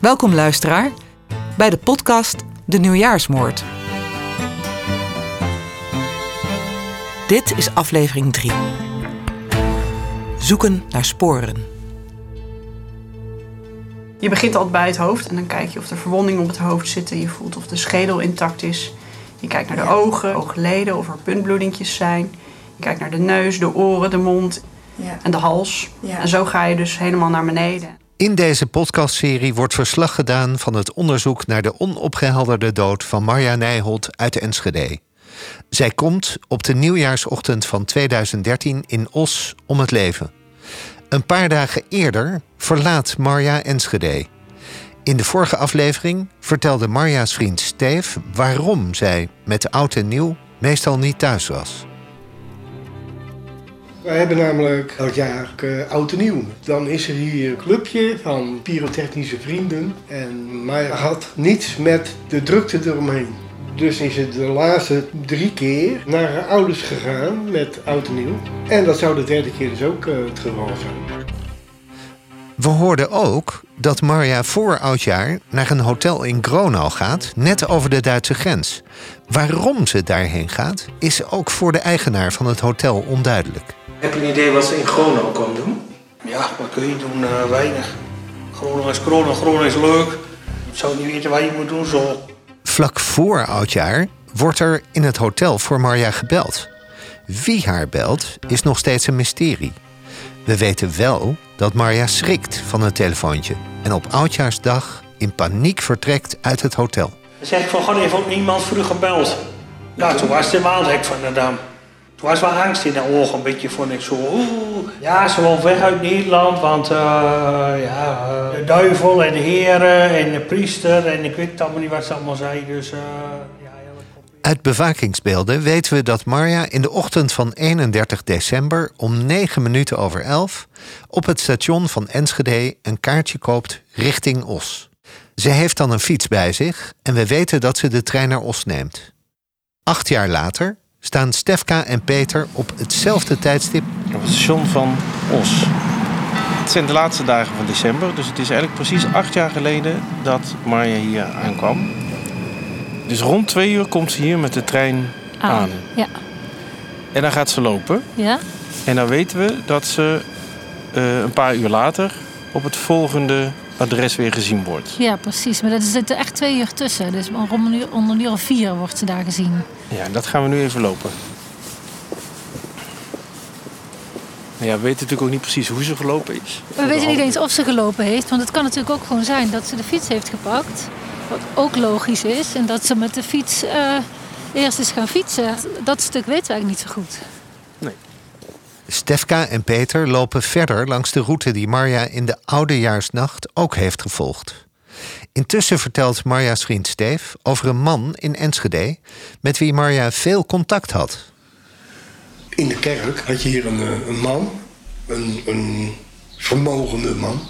Welkom luisteraar bij de podcast De Nieuwjaarsmoord. Dit is aflevering 3. Zoeken naar sporen. Je begint altijd bij het hoofd en dan kijk je of er verwondingen op het hoofd zitten. Je voelt of de schedel intact is. Je kijkt naar de ogen, oogleden, of er puntbloedingjes zijn. Je kijkt naar de neus, de oren, de mond Ja. en de hals. Ja. En zo ga je dus helemaal naar beneden. In deze podcastserie wordt verslag gedaan van het onderzoek naar de onopgehelderde dood van Marja Nijholt uit Enschede. Zij komt op de nieuwjaarsochtend van 2013 in Os om het leven. Een paar dagen eerder verlaat Marja Enschede. In de vorige aflevering vertelde Marja's vriend Steef waarom zij met oud en nieuw meestal niet thuis was. Wij hebben namelijk elk jaar eh, oud en nieuw. Dan is er hier een clubje van pyrotechnische vrienden. En Maya had niets met de drukte eromheen. Dus is het de laatste drie keer naar haar ouders gegaan met oud en nieuw. En dat zou de derde keer dus ook eh, het geval zijn. We hoorden ook dat Marja voor oudjaar naar een hotel in Gronau gaat, net over de Duitse grens. Waarom ze daarheen gaat, is ook voor de eigenaar van het hotel onduidelijk. Heb je een idee wat ze in Gronau komen doen? Ja, wat kun je doen? Eh, weinig. Groningen is corona, Groningen is leuk. Ik zou niet weten wat je moet doen zo. Vlak voor oudjaar wordt er in het hotel voor Marja gebeld. Wie haar belt is nog steeds een mysterie. We weten wel dat Marja schrikt van het telefoontje en op oudjaarsdag in paniek vertrekt uit het hotel. Dan zeg ik van, god, heeft ook niemand vroeg gebeld. Ja, toen was de maandhek van de dam. Toen was wel angst in de ogen, een beetje vond ik zo. Oeh, ja, ze wil weg uit Nederland, want eh, ja, eh, de duivel en de heren en de priester en ik weet allemaal niet wat ze allemaal zei. Dus eh, ja. Uit bewakingsbeelden weten we dat Marja in de ochtend van 31 december om 9 minuten over 11 op het station van Enschede een kaartje koopt richting Os. Ze heeft dan een fiets bij zich en we weten dat ze de trein naar Os neemt. Acht jaar later staan Stefka en Peter op hetzelfde tijdstip op het station van Os. Het zijn de laatste dagen van december, dus het is eigenlijk precies acht jaar geleden dat Marja hier aankwam. Dus rond twee uur komt ze hier met de trein aan. Ja. En dan gaat ze lopen. Ja? En dan weten we dat ze eh, een paar uur later op het volgende adres weer gezien wordt. ja, precies. Maar er zitten echt twee uur tussen. Dus om een uur, om een uur of vier wordt ze daar gezien. Ja, dat gaan we nu even lopen. Ja, we weten natuurlijk ook niet precies hoe ze gelopen is. We weten niet eens of ze gelopen heeft. Want het kan natuurlijk ook gewoon zijn dat ze de fiets heeft gepakt. Wat ook logisch is. En dat ze met de fiets eh, eerst is gaan fietsen. Dat stuk weten we eigenlijk niet zo goed. Stefka en Peter lopen verder langs de route die Marja in de oudejaarsnacht ook heeft gevolgd. Intussen vertelt Marja's vriend Steef over een man in Enschede met wie Marja veel contact had. In de kerk had je hier een, eh, een man, een, een vermogende man,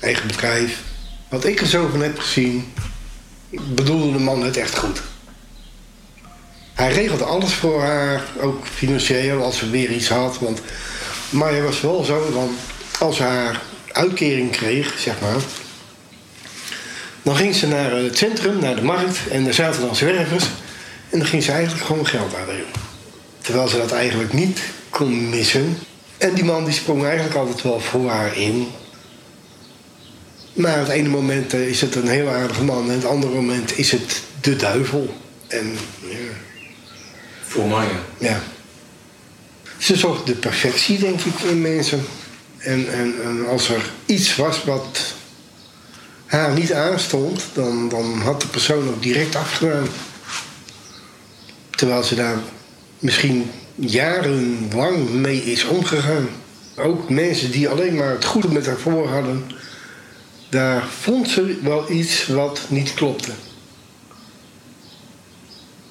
eigen bedrijf. Wat ik er zo van heb gezien, bedoelde de man het echt goed. Hij regelde alles voor haar, ook financieel als ze weer iets had. Want, maar het was wel zo, dan, als ze haar uitkering kreeg, zeg maar... dan ging ze naar het centrum, naar de markt... en daar zaten dan zwervers... en dan ging ze eigenlijk gewoon geld uitdelen. Terwijl ze dat eigenlijk niet kon missen. En die man die sprong eigenlijk altijd wel voor haar in. Maar het ene moment eh, is het een heel aardige man... en het andere moment is het de duivel. En ja... Ja. Ze zocht de perfectie, denk ik, in mensen. En, en, en als er iets was wat haar niet aanstond, dan, dan had de persoon ook direct afgedaan. Terwijl ze daar misschien jarenlang mee is omgegaan. Ook mensen die alleen maar het goede met haar voor hadden, daar vond ze wel iets wat niet klopte.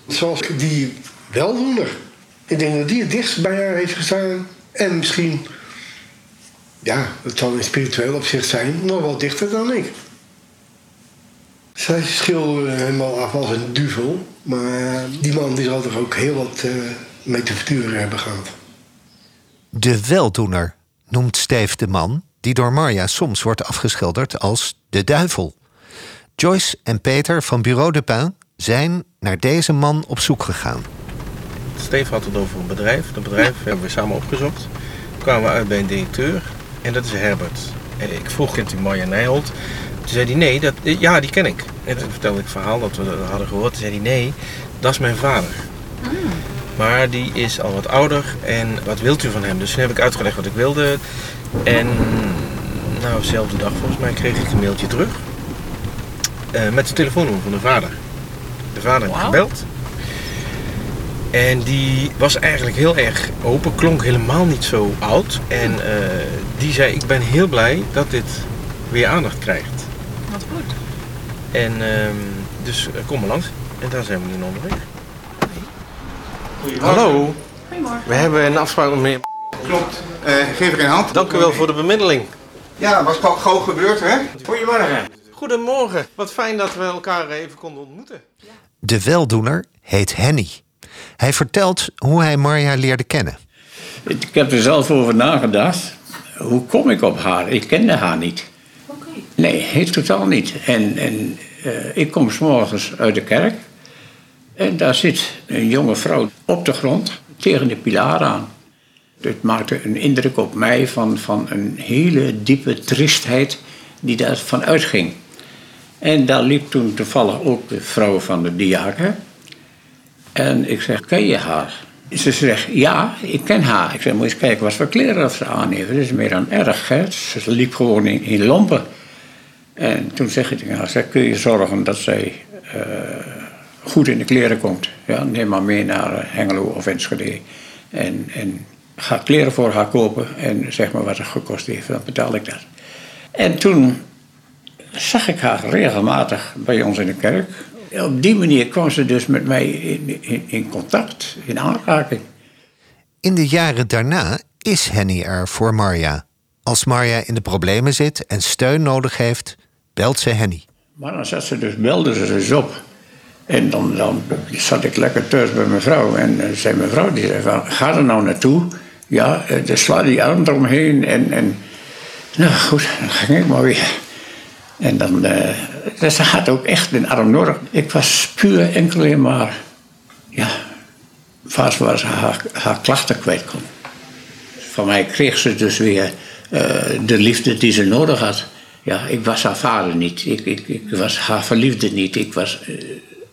Zoals die weldoener. Ik denk dat die het dichtst bij haar heeft gestaan. En misschien, ja, het zal in spiritueel opzicht zijn, nog wel dichter dan ik. Zij schilderde hem wel af als een duvel. Maar die man die zal er ook heel wat eh, mee te verduren hebben gehad. De weldoener noemt Steef de man die door Marja soms wordt afgeschilderd als de duivel. Joyce en Peter van Bureau de Pin zijn naar deze man op zoek gegaan. Steve had het over een bedrijf. Dat bedrijf hebben we samen opgezocht. Toen kwamen we uit bij een directeur. En dat is Herbert. En ik vroeg, kent u Marja Nijholt? Toen zei hij, nee, dat, ja, die ken ik. En toen vertelde ik het verhaal dat we dat hadden gehoord. Toen zei hij, nee, dat is mijn vader. Maar die is al wat ouder en wat wilt u van hem? Dus toen heb ik uitgelegd wat ik wilde. En nou, dezelfde dag volgens mij kreeg ik een mailtje terug. Eh, met de telefoonnummer van de vader. De vader heeft gebeld. En die was eigenlijk heel erg open, klonk helemaal niet zo oud. En eh, die zei, ik ben heel blij dat dit weer aandacht krijgt. Wat goed. En ehm, dus eh, kom maar langs. En daar zijn we nu onderweg. Hallo. Goedemorgen. We hebben een afspraak met meneer. Klopt. Eh, geef ik een hand. Dank u wel voor de bemiddeling. Ja, was gewoon gewoon gebeurd, hè? Goedemorgen. Goedemorgen. Wat fijn dat we elkaar even konden ontmoeten. De weldoener heet Henny. Hij vertelt hoe hij Marja leerde kennen. Ik heb er zelf over nagedacht. Hoe kom ik op haar? Ik kende haar niet. Nee, heet totaal niet. En, en eh, ik kom s'morgens uit de kerk. En daar zit een jonge vrouw op de grond tegen de pilaar aan. Het maakte een indruk op mij van, van een hele diepe triestheid die daarvan uitging. En daar liep toen toevallig ook de vrouw van de diaken. En ik zeg, ken je haar? Ze zegt, ja, ik ken haar. Ik zeg, moet eens kijken wat voor kleren ze aan heeft. Dat is meer dan erg. Ze liep gewoon in, lompen. En toen zeg ik tegen haar, zeg, kun je zorgen dat zij eh, goed in de kleren komt? Ja, neem maar mee naar eh, Hengelo of Enschede. En, en ga kleren voor haar kopen en zeg maar wat het gekost heeft. Dan betaal ik dat. En toen zag ik haar regelmatig bij ons in de kerk. Op die manier kwam ze dus met mij in, in, in contact, in aanraking. In de jaren daarna is Henny er voor Marja. Als Marja in de problemen zit en steun nodig heeft, belt ze Henny. Maar dan zat ze dus, belde ze dus op. En dan, dan zat ik lekker thuis bij mijn vrouw. En uh, zei mijn vrouw, die zei van, ga er nou naartoe. Ja, uh, dus sla die arm eromheen. En, en nou goed, dan ging ik maar weer. En dan, uh, ze had ook echt een arm nodig. Ik was puur enkel en maar, ja, vast waar ze haar, haar klachten kwijt kon. Van mij kreeg ze dus weer de liefde die ze nodig had. Ja, ik was haar vader niet. Ik, ik, ik was haar verliefde niet. Ik was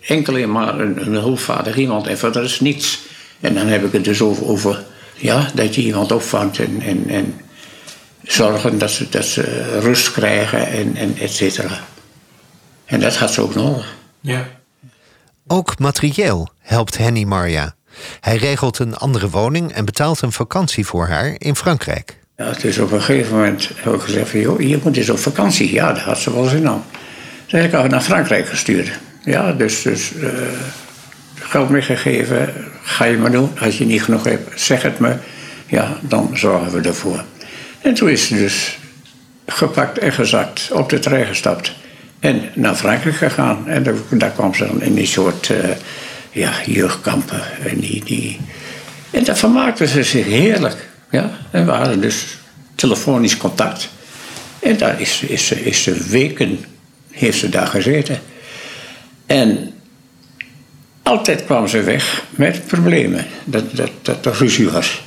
enkel en maar een, een hulpvaardig iemand en verder is niets. En dan heb ik het dus over, over ja, dat je iemand opvangt en, en, en zorgen dat ze, dat ze rust krijgen en, en et cetera. En dat had ze ook nodig. Ja. Ook materieel helpt Henny Marja. Hij regelt een andere woning en betaalt een vakantie voor haar in Frankrijk. Ja, dus op een gegeven moment heb ik gezegd van, joh, je moet eens op vakantie. Ja, daar had ze wel zin aan. Toen heb ik haar naar Frankrijk gestuurd. Ja, dus, dus uh, geld meegegeven, ga je maar doen. Als je niet genoeg hebt, zeg het me. Ja, dan zorgen we ervoor. En toen is ze dus gepakt en gezakt, op de trein gestapt. En naar Frankrijk gegaan. En daar, kwam ze dan in die soort uh, ja, jeugdkampen. En, die, en daar vermaakte ze zich heerlijk. Ja? En we hadden dus telefonisch contact. En daar is, is, is ze weken heeft ze daar gezeten. En altijd kwam ze weg met problemen. Dat, dat, dat ruzie was.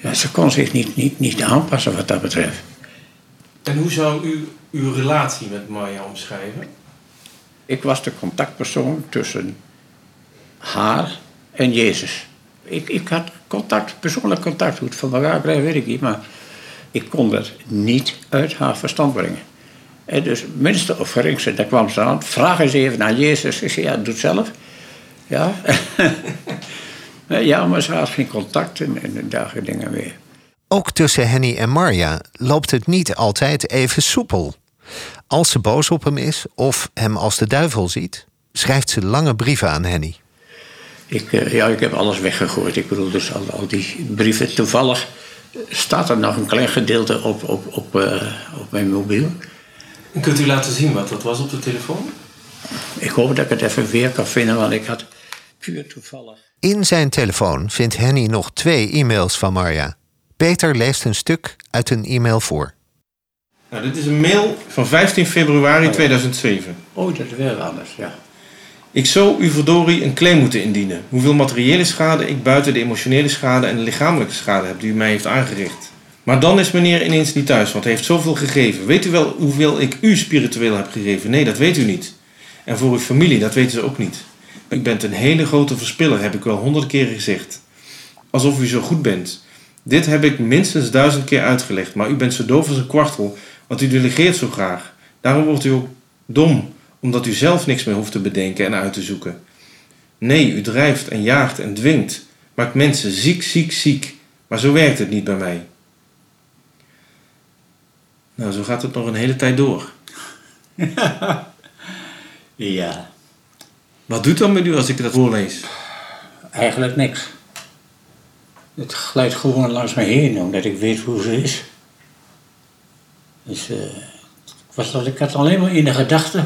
Ja, ze kon zich niet, niet, niet aanpassen wat dat betreft. En hoe zou u uw relatie met Maya omschrijven? Ik was de contactpersoon tussen haar en Jezus. Ik, ik had contact, persoonlijk contact. Hoe het van elkaar krijgen, weet ik niet. Maar ik kon dat niet uit haar verstand brengen. En dus minste of geringste, daar kwam ze aan. Vraag eens even naar Jezus. Ik zei, ja, doe het zelf. Ja. ja, maar ze had geen contact en, en dergelijke dingen meer. Ook tussen Henny en Marja loopt het niet altijd even soepel. Als ze boos op hem is of hem als de duivel ziet, schrijft ze lange brieven aan Henny. Ik, uh, ja, ik heb alles weggegooid. Ik bedoel, dus al, al die brieven. Toevallig staat er nog een klein gedeelte op, op, op, uh, op mijn mobiel. En kunt u laten zien wat dat was op de telefoon? Ik hoop dat ik het even weer kan vinden, want ik had puur toevallig. In zijn telefoon vindt Henny nog twee e-mails van Marja. Peter leest een stuk uit een e-mail voor. Nou, dit is een mail van 15 februari 2007. Oh, dat is weer anders, ja. Ik zou u verdorie een claim moeten indienen. Hoeveel materiële schade ik buiten de emotionele schade en de lichamelijke schade heb die u mij heeft aangericht. Maar dan is meneer ineens niet thuis, want hij heeft zoveel gegeven. Weet u wel hoeveel ik u spiritueel heb gegeven? Nee, dat weet u niet. En voor uw familie, dat weten ze ook niet. U bent een hele grote verspiller, heb ik wel honderd keer gezegd. Alsof u zo goed bent. Dit heb ik minstens duizend keer uitgelegd, maar u bent zo doof als een kwartel, want u delegeert zo graag. Daarom wordt u ook dom, omdat u zelf niks meer hoeft te bedenken en uit te zoeken. Nee, u drijft en jaagt en dwingt, maakt mensen ziek, ziek, ziek, maar zo werkt het niet bij mij. Nou, zo gaat het nog een hele tijd door. Ja, Wat doet dan met u als ik dat voorlees? eigenlijk niks. Het glijdt gewoon langs me heen, omdat ik weet hoe ze is. Dus eh, ik, was, dat- ik had alleen maar in de gedachte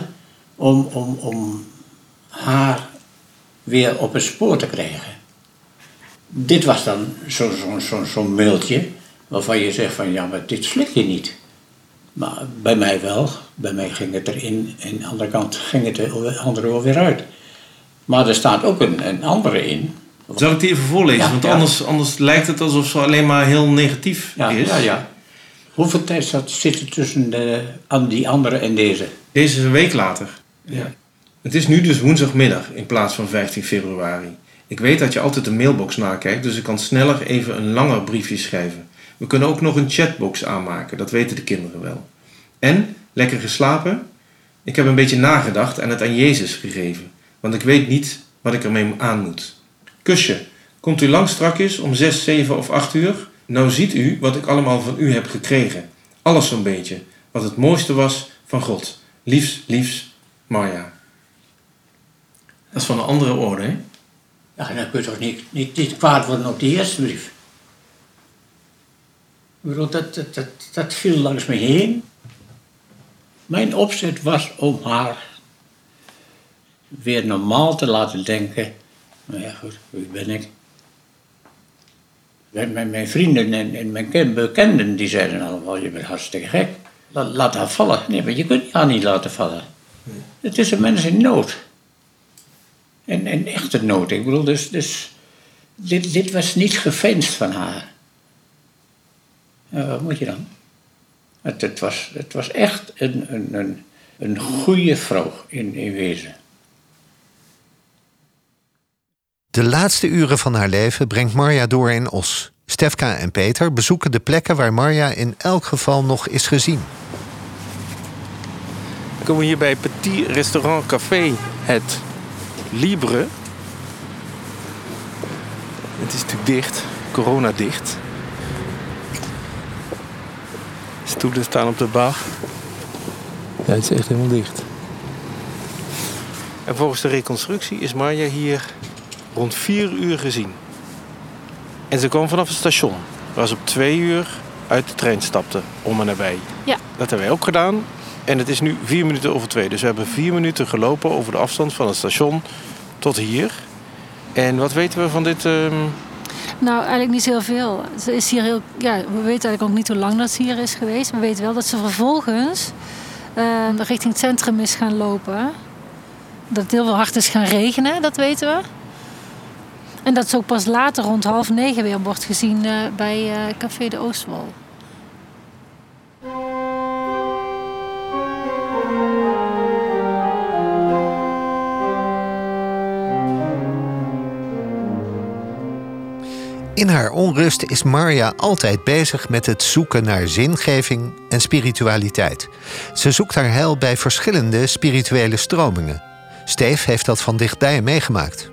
om, om, om haar weer op het spoor te krijgen. Dit was dan zo'n zo, zo, zo'n mailtje waarvan je zegt van ja, maar dit slik je niet. Maar bij mij wel. Bij mij ging het erin en aan de andere kant ging het er andere wel weer uit. Maar er staat ook een, een andere in. Zal ik die even voorlezen? Ja, Want ja. Anders, anders lijkt het alsof ze alleen maar heel negatief Ja, is. ja, ja. Hoeveel tijd zat, zit er tussen de, aan die andere en deze? Deze is een week later. Ja. Het is nu dus woensdagmiddag in plaats van 15 februari. Ik weet dat je altijd de mailbox nakijkt, dus ik kan sneller even een langer briefje schrijven. We kunnen ook nog een chatbox aanmaken, dat weten de kinderen wel. En, lekker geslapen? Ik heb een beetje nagedacht en het aan Jezus gegeven, want ik weet niet wat ik ermee aan moet. Kusje, komt u lang strakjes om 6, 7 of 8 uur? Nou ziet u wat ik allemaal van u heb gekregen. Alles zo'n beetje. Wat het mooiste was van God. Liefs, liefs, Marja. Dat is van een andere orde, hè? Ja, dan kun je toch niet, niet, niet kwaad worden op die eerste brief. Ik bedoel, dat, dat, dat, dat viel langs me heen. Mijn opzet was om haar weer normaal te laten denken. Nou ja, goed, wie ben ik? Mijn, mijn, vrienden en, en mijn ken- bekenden die zeiden allemaal, je bent hartstikke gek. Laat, laat haar vallen. Nee, maar je kunt haar niet laten vallen. Het is een mens in nood. En, en echte nood. Ik bedoel, dus, dus dit, dit was niet geveinsd van haar. Wat moet je dan? Het, het, was, het was echt een, een, een, een goede vrouw in, in wezen. De laatste uren van haar leven brengt Marja door in Os. Stefka en Peter bezoeken de plekken waar Marja in elk geval nog is gezien. We komen hier bij Petit Restaurant Café Het Libre. Het is natuurlijk dicht, corona dicht. Stoelen staan op de bar. Ja, het is echt helemaal dicht. En volgens de reconstructie is Marja hier rond 4 uur gezien. En ze kwam vanaf het station, waar ze op 2 uur uit de trein stapte, om en nabij. Ja. Dat hebben wij ook gedaan. En het is nu vier minuten over twee. Dus we hebben vier minuten gelopen over de afstand van het station tot hier. En wat weten we van dit? ehm, Nou, eigenlijk niet heel veel. Ze is hier heel, ja, we weten eigenlijk ook niet hoe lang dat ze hier is geweest. We weten wel dat ze vervolgens eh, richting het centrum is gaan lopen. Dat het heel veel hard is gaan regenen, dat weten we. En dat ze ook pas later rond half negen weer wordt gezien eh, bij eh, Café de Oostwal. In haar onrust is Marja altijd bezig met het zoeken naar zingeving en spiritualiteit. Ze zoekt haar heil bij verschillende spirituele stromingen. Steef heeft dat van dichtbij meegemaakt.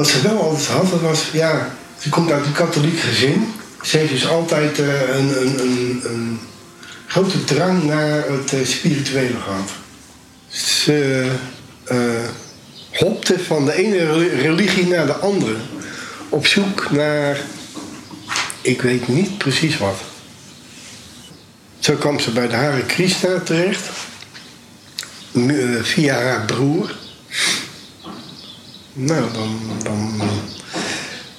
Wat ze wel altijd had, dat was, ja, ze komt uit een katholiek gezin. Ze heeft dus altijd eh, een, een, een, een grote drang naar het eh, spirituele gehad. Ze eh, hopte van de ene re- religie naar de andere. Op zoek naar, ik weet niet precies wat. Zo kwam ze bij de Hare Krishna terecht. via haar broer. Nou, dan, dan,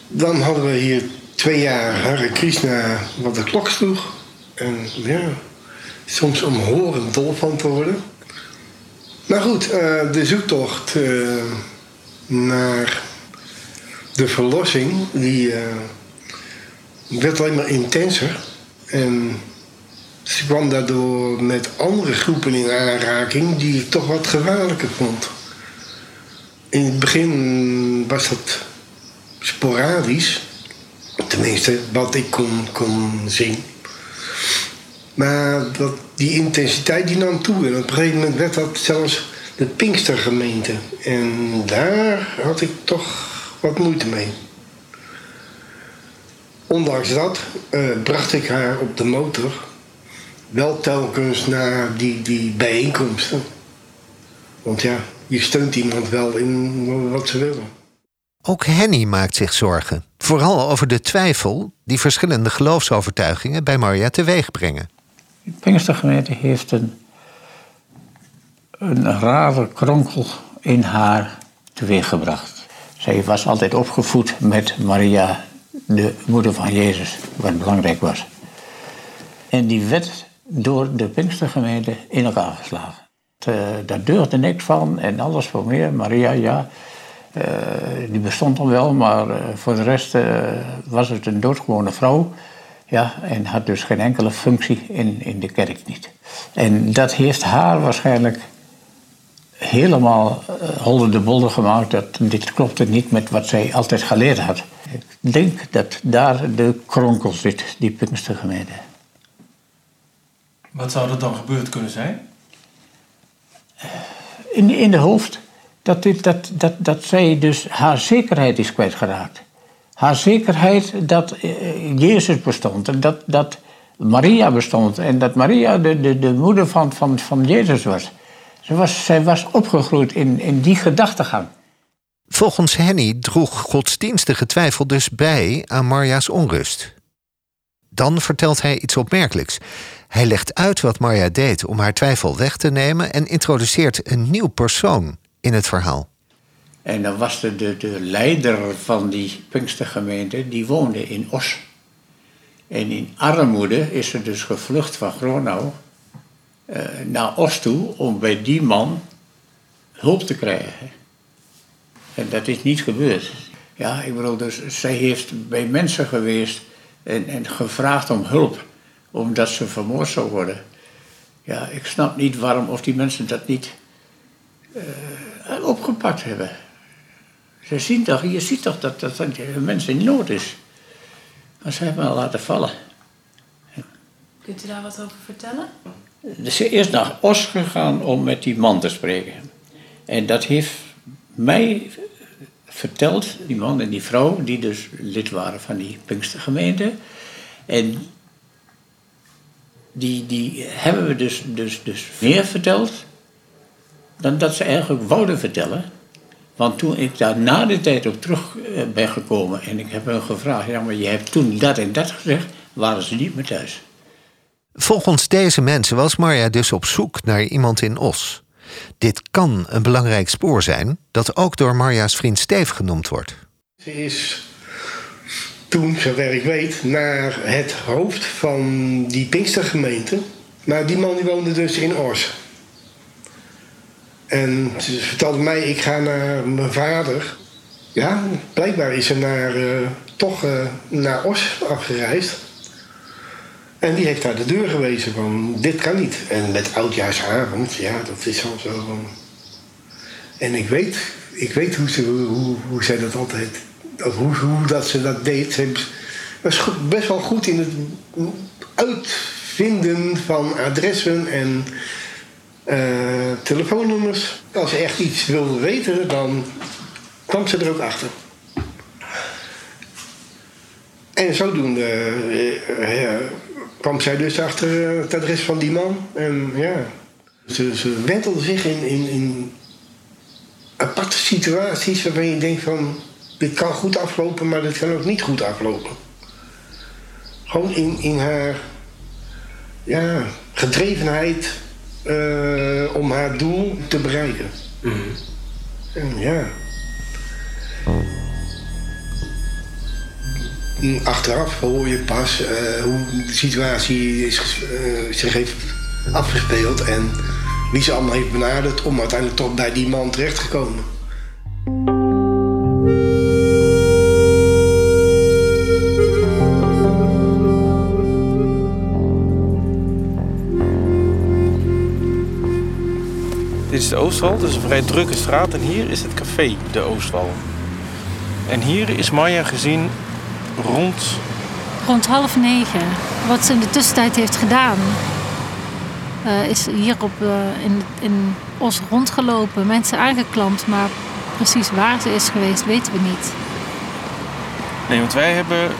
dan hadden we hier twee jaar Hare Krishna wat de klok sloeg. En ja, soms om horen dol van te worden. Maar goed, eh, de zoektocht eh, naar de verlossing, die eh, werd alleen maar intenser. En ze kwam daardoor met andere groepen in aanraking die ik toch wat gevaarlijker vond. In het begin was dat sporadisch. Tenminste, wat ik kon, kon zien. Maar dat, die intensiteit die nam toe. En op een gegeven moment werd dat zelfs de Pinkstergemeente. En daar had ik toch wat moeite mee. Ondanks dat eh, bracht ik haar op de motor wel telkens naar die, die bijeenkomsten. Want ja, je steunt iemand wel in wat ze willen. Ook Henny maakt zich zorgen. Vooral over de twijfel die verschillende geloofsovertuigingen bij Maria teweeg brengen. De Pinkstergemeente heeft een, een rare kronkel in haar teweeggebracht. Zij was altijd opgevoed met Maria, de moeder van Jezus, wat belangrijk was. En die werd door de Pinkstergemeente in elkaar geslagen. Uh, daar deugde niks van en alles voor meer. Maria, ja, uh, die bestond dan wel, maar uh, voor de rest was het een doodgewone vrouw. Ja, en had dus geen enkele functie in, in de kerk niet. En dat heeft haar waarschijnlijk helemaal holde de bolder gemaakt. Dat dit klopte niet met wat zij altijd geleerd had. Ik denk dat daar de kronkel zit, die Pinkstergemeente. Wat zou er dan gebeurd kunnen zijn? In, in de hoofd dat, dit, dat, dat, dat zij dus haar zekerheid is kwijtgeraakt. Haar zekerheid dat uh, Jezus bestond en dat, dat Maria bestond en dat Maria de, de, de moeder van, van, van Jezus was. Zij was, zij was opgegroeid in, in die gedachtegang. Volgens Henny droeg godsdienstige twijfel dus bij aan Maria's onrust. Dan vertelt hij iets opmerkelijks. Hij legt uit wat Marja deed om haar twijfel weg te nemen en introduceert een nieuw persoon in het verhaal. En dan was de, de, de leider van die Pinkstergemeente, die woonde in Os. En in armoede is ze dus gevlucht van Gronau uh, naar Os toe om bij die man hulp te krijgen. En dat is niet gebeurd. Ja, ik bedoel, dus zij heeft bij mensen geweest en, en gevraagd om hulp omdat ze vermoord zou worden. Ja, ik snap niet waarom of die mensen dat niet uh, opgepakt hebben. Ze zien toch, je ziet toch dat, dat een mens in nood is. Maar ze hebben al laten vallen. Kunt u daar wat over vertellen? Dus ze is naar Os gegaan om met die man te spreken. En dat heeft mij verteld, die man en die vrouw, die dus lid waren van die Pinkstergemeente. En die, die hebben we dus, dus, dus meer verteld dan dat ze eigenlijk wouden vertellen. Want toen ik daar na de tijd op terug eh, ben gekomen en ik heb hen gevraagd, ja maar je hebt toen dat en dat gezegd, waren ze niet meer thuis. Volgens deze mensen was Marja dus op zoek naar iemand in Os. Dit kan een belangrijk spoor zijn dat ook door Marja's vriend Steef genoemd wordt. Ze is toen, zover ik weet, naar het hoofd van die Pinkstergemeente. Maar die man die woonde dus in Os. En ze vertelde mij, ik ga naar mijn vader. Ja, blijkbaar is ze naar, uh, toch uh, naar Os afgereisd. En die heeft daar de deur gewezen van, dit kan niet. En met oudjaarsavond, ja, dat is al zo. En ik weet, ik weet hoe, ze, hoe, hoe zij dat altijd... Hoe, dat ze dat deed. Ze was best wel goed in het uitvinden van adressen en uh, telefoonnummers. Als ze echt iets wilde weten, dan kwam ze er ook achter. En zodoende uh, kwam zij dus achter het adres van die man. En ja, ze, ze wentelde zich in, in, in aparte situaties waarvan je denkt van... dit kan goed aflopen, maar dit kan ook niet goed aflopen. Gewoon in, in haar ja, gedrevenheid uh, om haar doel te bereiken. Mm -hmm. En ja. Achteraf hoor je pas uh, hoe de situatie is, uh, zich heeft afgespeeld en wie ze allemaal heeft benaderd om uiteindelijk toch bij die man terecht te komen. Is de Oostwal, dus een vrij drukke straat. En hier is het café, de Oostwal. En hier is Maya gezien rond... Rond half negen. Wat ze in de tussentijd heeft gedaan, uh, is hier op, uh, in, in Os rondgelopen. Mensen aangeklampt, maar precies waar ze is geweest weten we niet. Nee, want wij hebben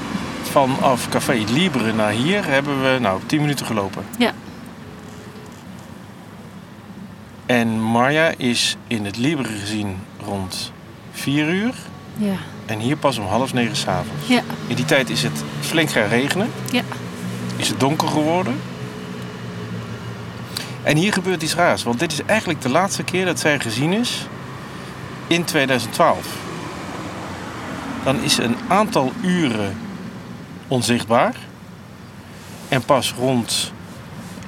vanaf Café Libre naar hier hebben we nou 10 minuten gelopen. Ja. En Marja is in het Libre gezien rond 4 uur. Ja. En hier pas om half negen s'avonds. Ja. In die tijd is het flink gaan regenen. Ja. Is het donker geworden. En hier gebeurt iets raars. Want dit is eigenlijk de laatste keer dat zij gezien is in 2012. Dan is ze een aantal uren onzichtbaar. En pas rond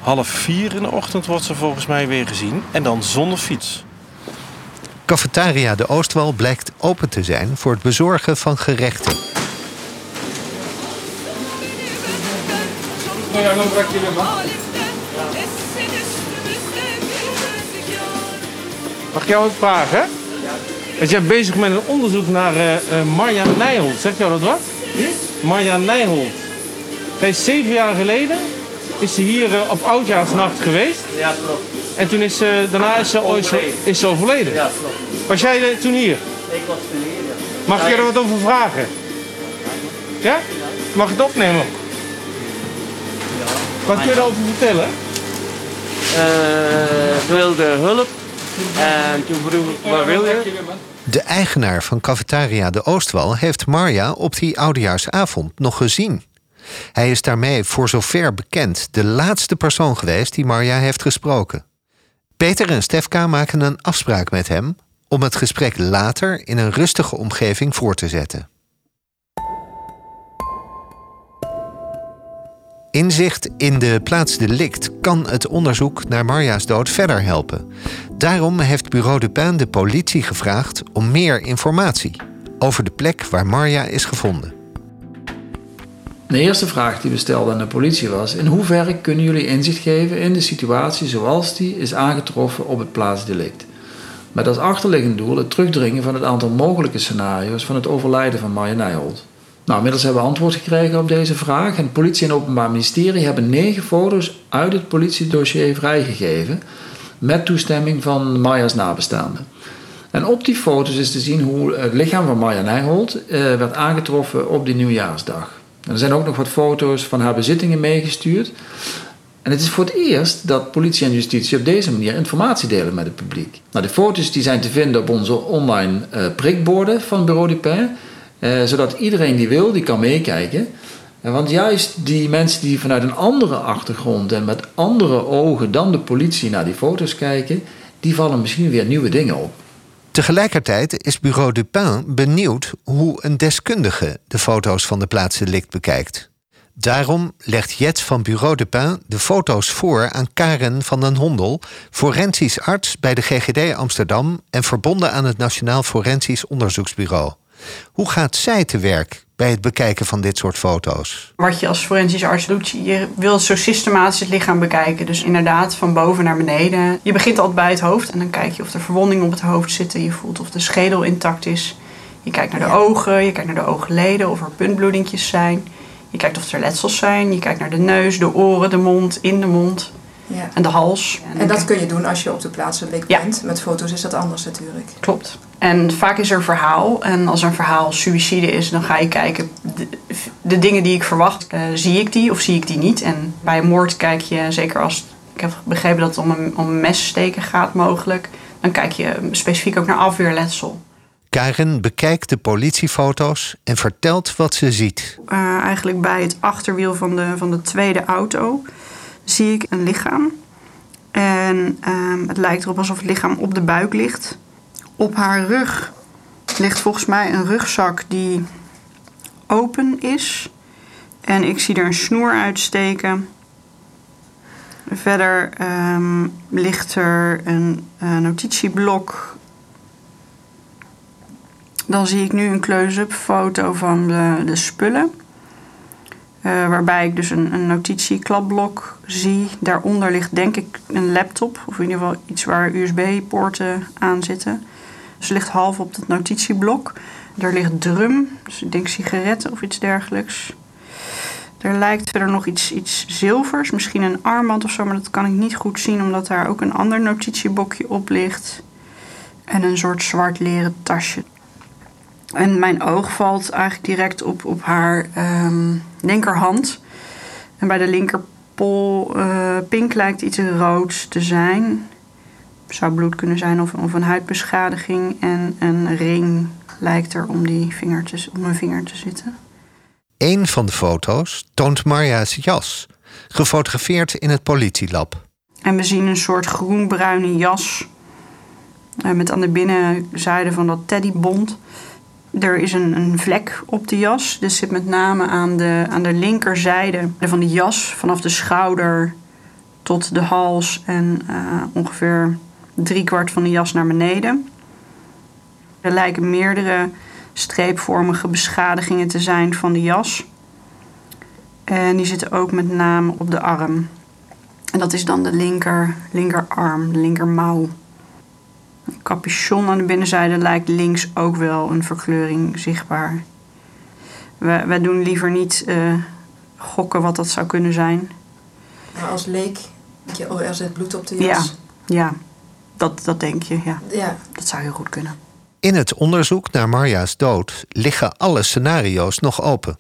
half vier in de ochtend wordt ze volgens mij weer gezien. En dan zonder fiets. Cafetaria de Oostwal blijkt open te zijn voor het bezorgen van gerechten. Mag ik jou wat vragen? Want jij bent bezig met een onderzoek naar uh, uh, Marja Nijholt. Zegt jou dat wat? Marja Nijholt. Zij is zeven jaar geleden is ze hier uh, op oudjaarsnacht geweest. Ja, klopt. En toen is ze, daarna is ze, overleden. Is ze overleden. Ja, klopt. Was jij er toen hier? Ik was toen hier, ja. Mag ik je er wat over vragen? Ja? Mag ik het opnemen? Ja. Wat kun je erover vertellen? Uh, wilde hulp. En toen vroeg ik, wat wil je? De eigenaar van Cafetaria de Oostwal heeft Marja op die oudejaarsavond nog gezien. Hij is daarmee, voor zover bekend, de laatste persoon geweest die Marja heeft gesproken. Peter en Stefka maken een afspraak met hem om het gesprek later in een rustige omgeving voor te zetten. Inzicht in de plaatsdelict kan het onderzoek naar Marja's dood verder helpen. Daarom heeft Bureau de Pijn de politie gevraagd om meer informatie over de plek waar Marja is gevonden. De eerste vraag die we stelden aan de politie was: in hoeverre kunnen jullie inzicht geven in de situatie zoals die is aangetroffen op het plaatsdelict? Met als achterliggend doel het terugdringen van het aantal mogelijke scenario's van het overlijden van Marja Nijholt. Nou, inmiddels hebben we antwoord gekregen op deze vraag. En politie en Openbaar Ministerie hebben negen foto's uit het politiedossier vrijgegeven. Met toestemming van Marja's nabestaanden. En op die foto's is te zien hoe het lichaam van Marja Nijholt eh, werd aangetroffen op die nieuwjaarsdag. Er zijn ook nog wat foto's van haar bezittingen meegestuurd. En het is voor het eerst dat politie en justitie op deze manier informatie delen met het publiek. Nou, de foto's die zijn te vinden op onze online uh, prikborden van Bureau Dupin. Uh, zodat iedereen die wil, die kan meekijken. Uh, want juist die mensen die vanuit een andere achtergrond en met andere ogen dan de politie naar die foto's kijken, die vallen misschien weer nieuwe dingen op. Tegelijkertijd is Bureau Dupin benieuwd hoe een deskundige de foto's van de plaatsdelict bekijkt. Daarom legt Jet van Bureau Dupin de foto's voor aan Karen van den Hondel, forensisch arts bij de GGD Amsterdam en verbonden aan het Nationaal Forensisch Onderzoeksbureau. Hoe gaat zij te werk bij het bekijken van dit soort foto's? Wat je als forensisch arts doet, je wil zo systematisch het lichaam bekijken. Dus inderdaad, van boven naar beneden. Je begint altijd bij het hoofd en dan kijk je of er verwondingen op het hoofd zitten. Je voelt of de schedel intact is. Je kijkt naar de ogen, je kijkt naar de oogleden, of er puntbloedingjes zijn. Je kijkt of er letsels zijn. Je kijkt naar de neus, de oren, de mond, in de mond. Ja. En de hals. En dat kun je doen als je op de plaatselijk ja. bent. Met foto's is dat anders natuurlijk. Klopt. En vaak is er een verhaal. En als er een verhaal suïcide is, dan ga je kijken... de, de dingen die ik verwacht, uh, zie ik die of zie ik die niet? En bij een moord kijk je, zeker als... Ik heb begrepen dat het om een, om een messteken gaat mogelijk. Dan kijk je specifiek ook naar afweerletsel. Karen bekijkt de politiefoto's en vertelt wat ze ziet. Uh, eigenlijk bij het achterwiel van de, van de tweede auto zie ik een lichaam. En um, het lijkt erop alsof het lichaam op de buik ligt. Op haar rug ligt volgens mij een rugzak die open is. En ik zie er een snoer uitsteken. Verder ehm, ligt er een eh, notitieblok. Dan zie ik nu een close-up foto van de spullen. Eh, waarbij ik dus een, een notitieklapblok zie. Daaronder ligt denk ik een laptop. Of in ieder geval iets waar USB-poorten aan zitten. Dus ligt half op het notitieblok. Er ligt drum, dus ik denk sigaretten of iets dergelijks. Er lijkt verder nog iets, iets zilvers, misschien een armband of zo, maar dat kan ik niet goed zien omdat daar ook een ander notitiebokje op ligt. En een soort zwart leren tasje. En mijn oog valt eigenlijk direct op, op haar ehm, linkerhand. En bij de linkerpol uh, pink lijkt iets roods te zijn. Zou bloed kunnen zijn of, of een huidbeschadiging. En een ring lijkt er om, die vinger te, om mijn vinger te zitten. Een van de foto's toont Marja's jas, gefotografeerd in het politielab. En we zien een soort groenbruine jas uh, met aan de binnenzijde van dat teddybond er is een, een, vlek op de jas. Dit zit met name aan de, aan de linkerzijde van de jas, vanaf de schouder tot de hals en uh, ongeveer driekwart van de jas naar beneden. Er lijken meerdere streepvormige beschadigingen te zijn van de jas. En die zitten ook met name op de arm. En dat is dan de linker, linkerarm, de linkermouw. Een capuchon aan de binnenzijde lijkt links ook wel een verkleuring zichtbaar. Wij, wij doen liever niet uh, gokken wat dat zou kunnen zijn. Maar als leek, je, oh, er zit bloed op de jas. Ja, ja dat, dat denk je. Ja. ja. Dat zou heel goed kunnen. In het onderzoek naar Marja's dood liggen alle scenario's nog open.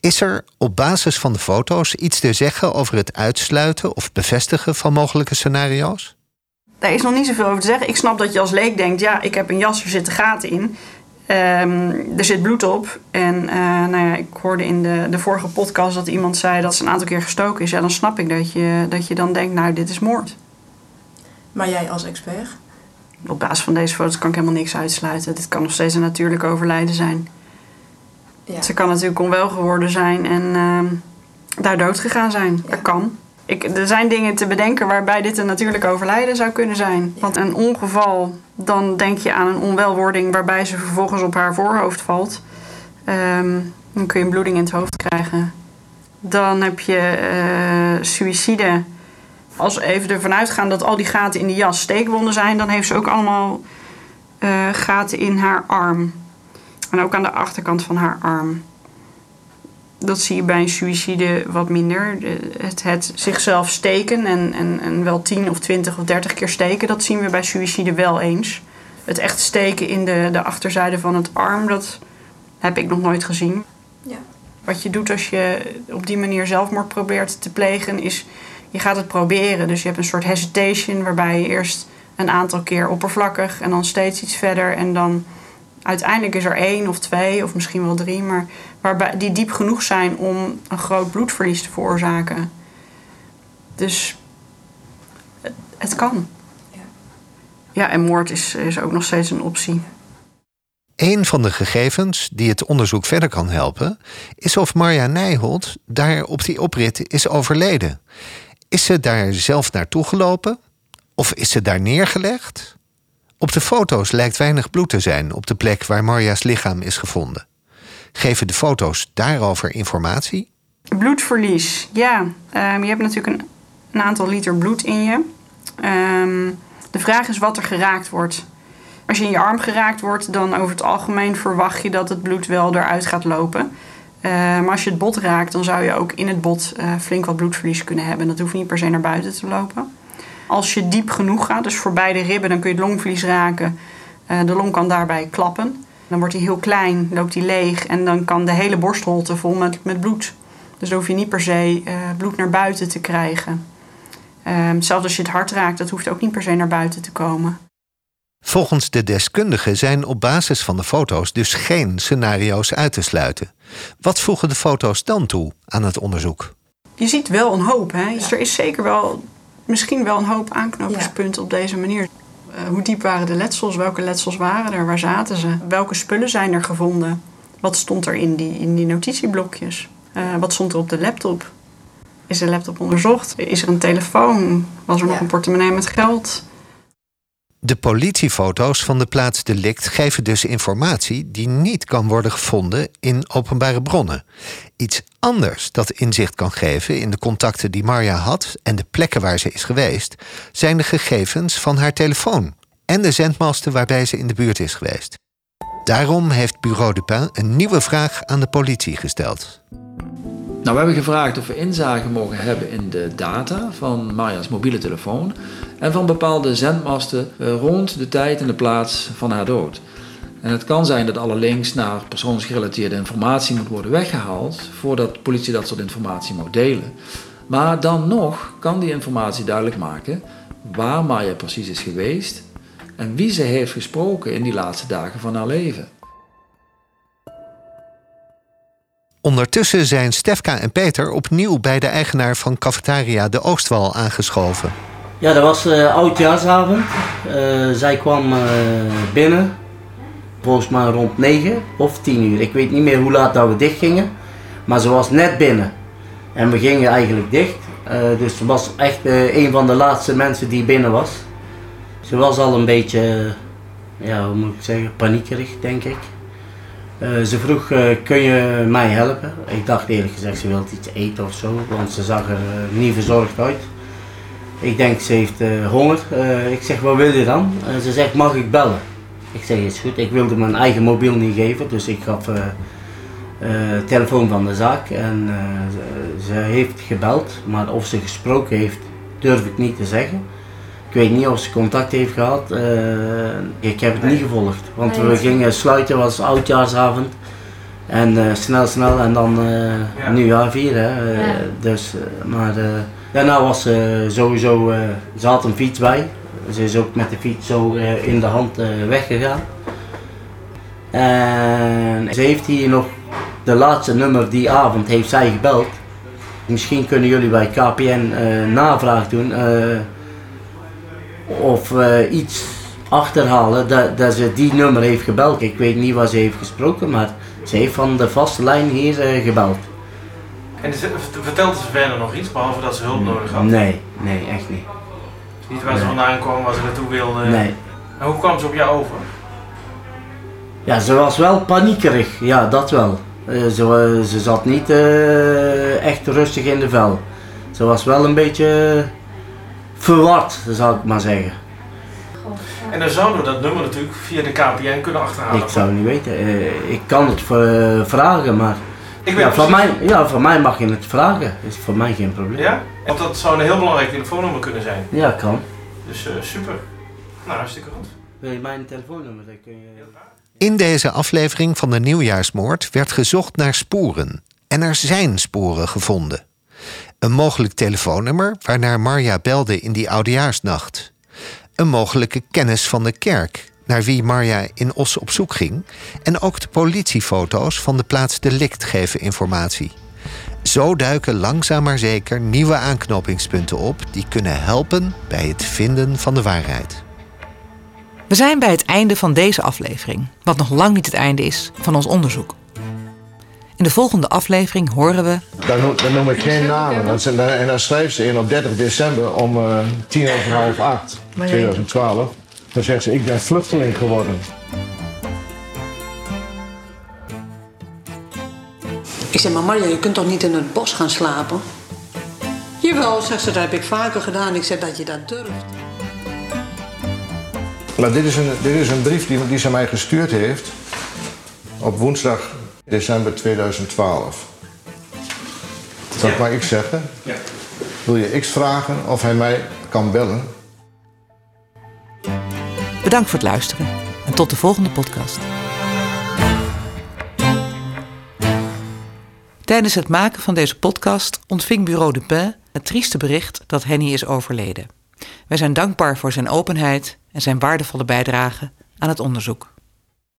Is er op basis van de foto's iets te zeggen over het uitsluiten of bevestigen van mogelijke scenario's? Daar is nog niet zoveel over te zeggen. Ik snap dat je als leek denkt: ja, ik heb een jas, er zitten gaten in. Um, er zit bloed op. En uh, nou ja, ik hoorde in de, de vorige podcast dat iemand zei dat ze een aantal keer gestoken is. Ja, dan snap ik dat je, dat je dan denkt: nou, dit is moord. Maar jij als expert? Op basis van deze foto's kan ik helemaal niks uitsluiten. Dit kan nog steeds een natuurlijk overlijden zijn. Ja. Ze kan natuurlijk onwel geworden zijn en uh, daar dood gegaan zijn. Ja. Dat kan. Ik, er zijn dingen te bedenken waarbij dit een natuurlijk overlijden zou kunnen zijn. Want een ongeval, dan denk je aan een onwelwording waarbij ze vervolgens op haar voorhoofd valt. Um, dan kun je een bloeding in het hoofd krijgen. Dan heb je uh, suïcide. Als we even ervan uitgaan dat al die gaten in die jas steekwonden zijn, dan heeft ze ook allemaal uh, gaten in haar arm. En ook aan de achterkant van haar arm. Dat zie je bij een suïcide wat minder. Het, het zichzelf steken en, en, en wel 10 of 20 of 30 keer steken, dat zien we bij suïcide wel eens. Het echt steken in de, de achterzijde van het arm, dat heb ik nog nooit gezien. Ja. Wat je doet als je op die manier zelfmoord probeert te plegen, is je gaat het proberen. Dus je hebt een soort hesitation waarbij je eerst een aantal keer oppervlakkig en dan steeds iets verder en dan uiteindelijk is er één of twee of misschien wel drie, maar waarbij, die diep genoeg zijn om een groot bloedverlies te veroorzaken. Dus het, het kan. Ja. ja, en moord is, is ook nog steeds een optie. Een van de gegevens die het onderzoek verder kan helpen, is of Marja Nijholt daar op die oprit is overleden. Is ze daar zelf naartoe gelopen? Of is ze daar neergelegd? Op de foto's lijkt weinig bloed te zijn op de plek waar Marja's lichaam is gevonden. Geven de foto's daarover informatie? Bloedverlies, ja. Um, je hebt natuurlijk een, aantal liter bloed in je. Um, de vraag is wat er geraakt wordt. Als je in je arm geraakt wordt, dan over het algemeen verwacht je dat het bloed wel eruit gaat lopen. Uh, maar als je het bot raakt, dan zou je ook in het bot uh, flink wat bloedverlies kunnen hebben. Dat hoeft niet per se naar buiten te lopen. Als je diep genoeg gaat, dus voor beide ribben, dan kun je het longvlies raken. Uh, de long kan daarbij klappen. Dan wordt hij heel klein, loopt hij leeg en dan kan de hele borstholte vol met, met bloed. Dus dan hoef je niet per se uh, bloed naar buiten te krijgen. Um, zelfs als je het hart raakt, dat hoeft ook niet per se naar buiten te komen. Volgens de deskundigen zijn op basis van de foto's dus geen scenario's uit te sluiten. Wat voegen de foto's dan toe aan het onderzoek? Je ziet wel een hoop. Hè? Dus er is zeker wel misschien wel een hoop aanknopingspunten ja. op deze manier. Uh, hoe diep waren de letsels? Welke letsels waren er? Waar zaten ze? Welke spullen zijn er gevonden? Wat stond er in die, in die notitieblokjes? Uh, wat stond er op de laptop? Is de laptop onderzocht? Is er een telefoon? Was er nog een portemonnee met geld? De politiefoto's van de plaats delict geven dus informatie die niet kan worden gevonden in openbare bronnen. Iets anders dat inzicht kan geven in de contacten die Marja had en de plekken waar ze is geweest, zijn de gegevens van haar telefoon en de zendmasten waarbij ze in de buurt is geweest. Daarom heeft Bureau Dupin een nieuwe vraag aan de politie gesteld. Nou, we hebben gevraagd of we inzage mogen hebben in de data van Marja's mobiele telefoon en van bepaalde zendmasten eh, rond de tijd en de plaats van haar dood. En het kan zijn dat alle links naar persoonsgerelateerde informatie moet worden weggehaald voordat de politie dat soort informatie mag delen. Maar dan nog kan die informatie duidelijk maken waar Marja precies is geweest en wie ze heeft gesproken in die laatste dagen van haar leven. Ondertussen zijn Stefka en Peter opnieuw bij de eigenaar van cafetaria De Oostwal aangeschoven. Ja, dat was uh, oudjaarsavond. Uh, zij kwam uh, binnen, volgens mij rond 9 of 10 uur. Ik weet niet meer hoe laat dat we dicht gingen, maar ze was net binnen. En we gingen eigenlijk dicht. dus ze was echt een van de laatste mensen die binnen was. Ze was al een beetje, ja, hoe moet ik zeggen, paniekerig, denk ik. Uh, ze vroeg, kun je mij helpen? Ik dacht eerlijk gezegd, ze wilde iets eten of zo, want ze zag er niet verzorgd uit. Ik denk, ze heeft honger. ik zeg, wat wil je dan? ze zegt, mag ik bellen? Ik zeg, is goed. Ik wilde mijn eigen mobiel niet geven, dus ik gaf de telefoon van de zaak. En ze, ze heeft gebeld, maar of ze gesproken heeft, durf ik niet te zeggen. Ik weet niet of ze contact heeft gehad. Uh, ik heb het niet gevolgd. Want we gingen sluiten, was oudjaarsavond. En uh, snel, snel en dan uh, ja. nieuwjaar vieren. Ja. Dus, maar daarna was ze sowieso, ze had een fiets bij. Ze is ook met de fiets zo in de hand weggegaan. En ze heeft hier nog de laatste nummer die avond heeft zij gebeld. Misschien kunnen jullie bij KPN navraag doen of uh, iets achterhalen dat, dat ze die nummer heeft gebeld. Ik weet niet waar ze heeft gesproken, maar ze heeft van de vaste lijn hier gebeld. En vertelde ze verder nog iets, behalve dat ze hulp nodig had? Nee, nee, echt niet. Niet waar nee. ze vandaan kwam, waar ze naartoe wilde? Nee. En hoe kwam ze op jou over? Ja, ze was wel paniekerig, ja, dat wel. Uh, ze, ze zat niet echt rustig in de vel. Ze was wel een beetje verward, zou ik maar zeggen. En dan zouden we dat nummer natuurlijk via de KPN kunnen achterhalen. Ik zou het niet weten. Uh, ik kan het vragen, maar. Ik ja, voor mij, ja, voor mij mag je het vragen. Is voor mij geen probleem. Ja? Want dat zou een heel belangrijk telefoonnummer kunnen zijn. Ja, kan. Dus uh, super. Nou, hartstikke goed. Wil je mijn telefoonnummer? Dan kun je... In deze aflevering van de nieuwjaarsmoord werd gezocht naar sporen. En er zijn sporen gevonden. Een mogelijk telefoonnummer waarnaar Marja belde in die oudejaarsnacht. Een mogelijke kennis van de kerk, naar wie Marja in Os op zoek ging. En ook de politiefoto's van de plaats delict geven informatie. Zo duiken langzaam maar zeker nieuwe aanknopingspunten op die kunnen helpen bij het vinden van de waarheid. We zijn bij het einde van deze aflevering, wat nog lang niet het einde is van ons onderzoek. In de volgende aflevering horen we. Dan, noem, dan noem ik geen namen. En dan schrijft ze in op 30 december om uh, tien over half acht, 2012. Dan zegt ze: Ik ben vluchteling geworden. Ik zeg, maar Marja, je kunt toch niet in het bos gaan slapen? Jawel, zegt ze, dat heb ik vaker gedaan. Ik zeg dat je dat durft. Maar dit is een, dit is een brief die, die ze mij gestuurd heeft op woensdag december 2012. Dat ja. mag ik zeggen. Ja. Wil je X vragen of hij mij kan bellen? Bedankt voor het luisteren en tot de volgende podcast. Tijdens het maken van deze podcast ontving Bureau de Pin het trieste bericht dat Henny is overleden. Wij zijn dankbaar voor zijn openheid en zijn waardevolle bijdrage aan het onderzoek.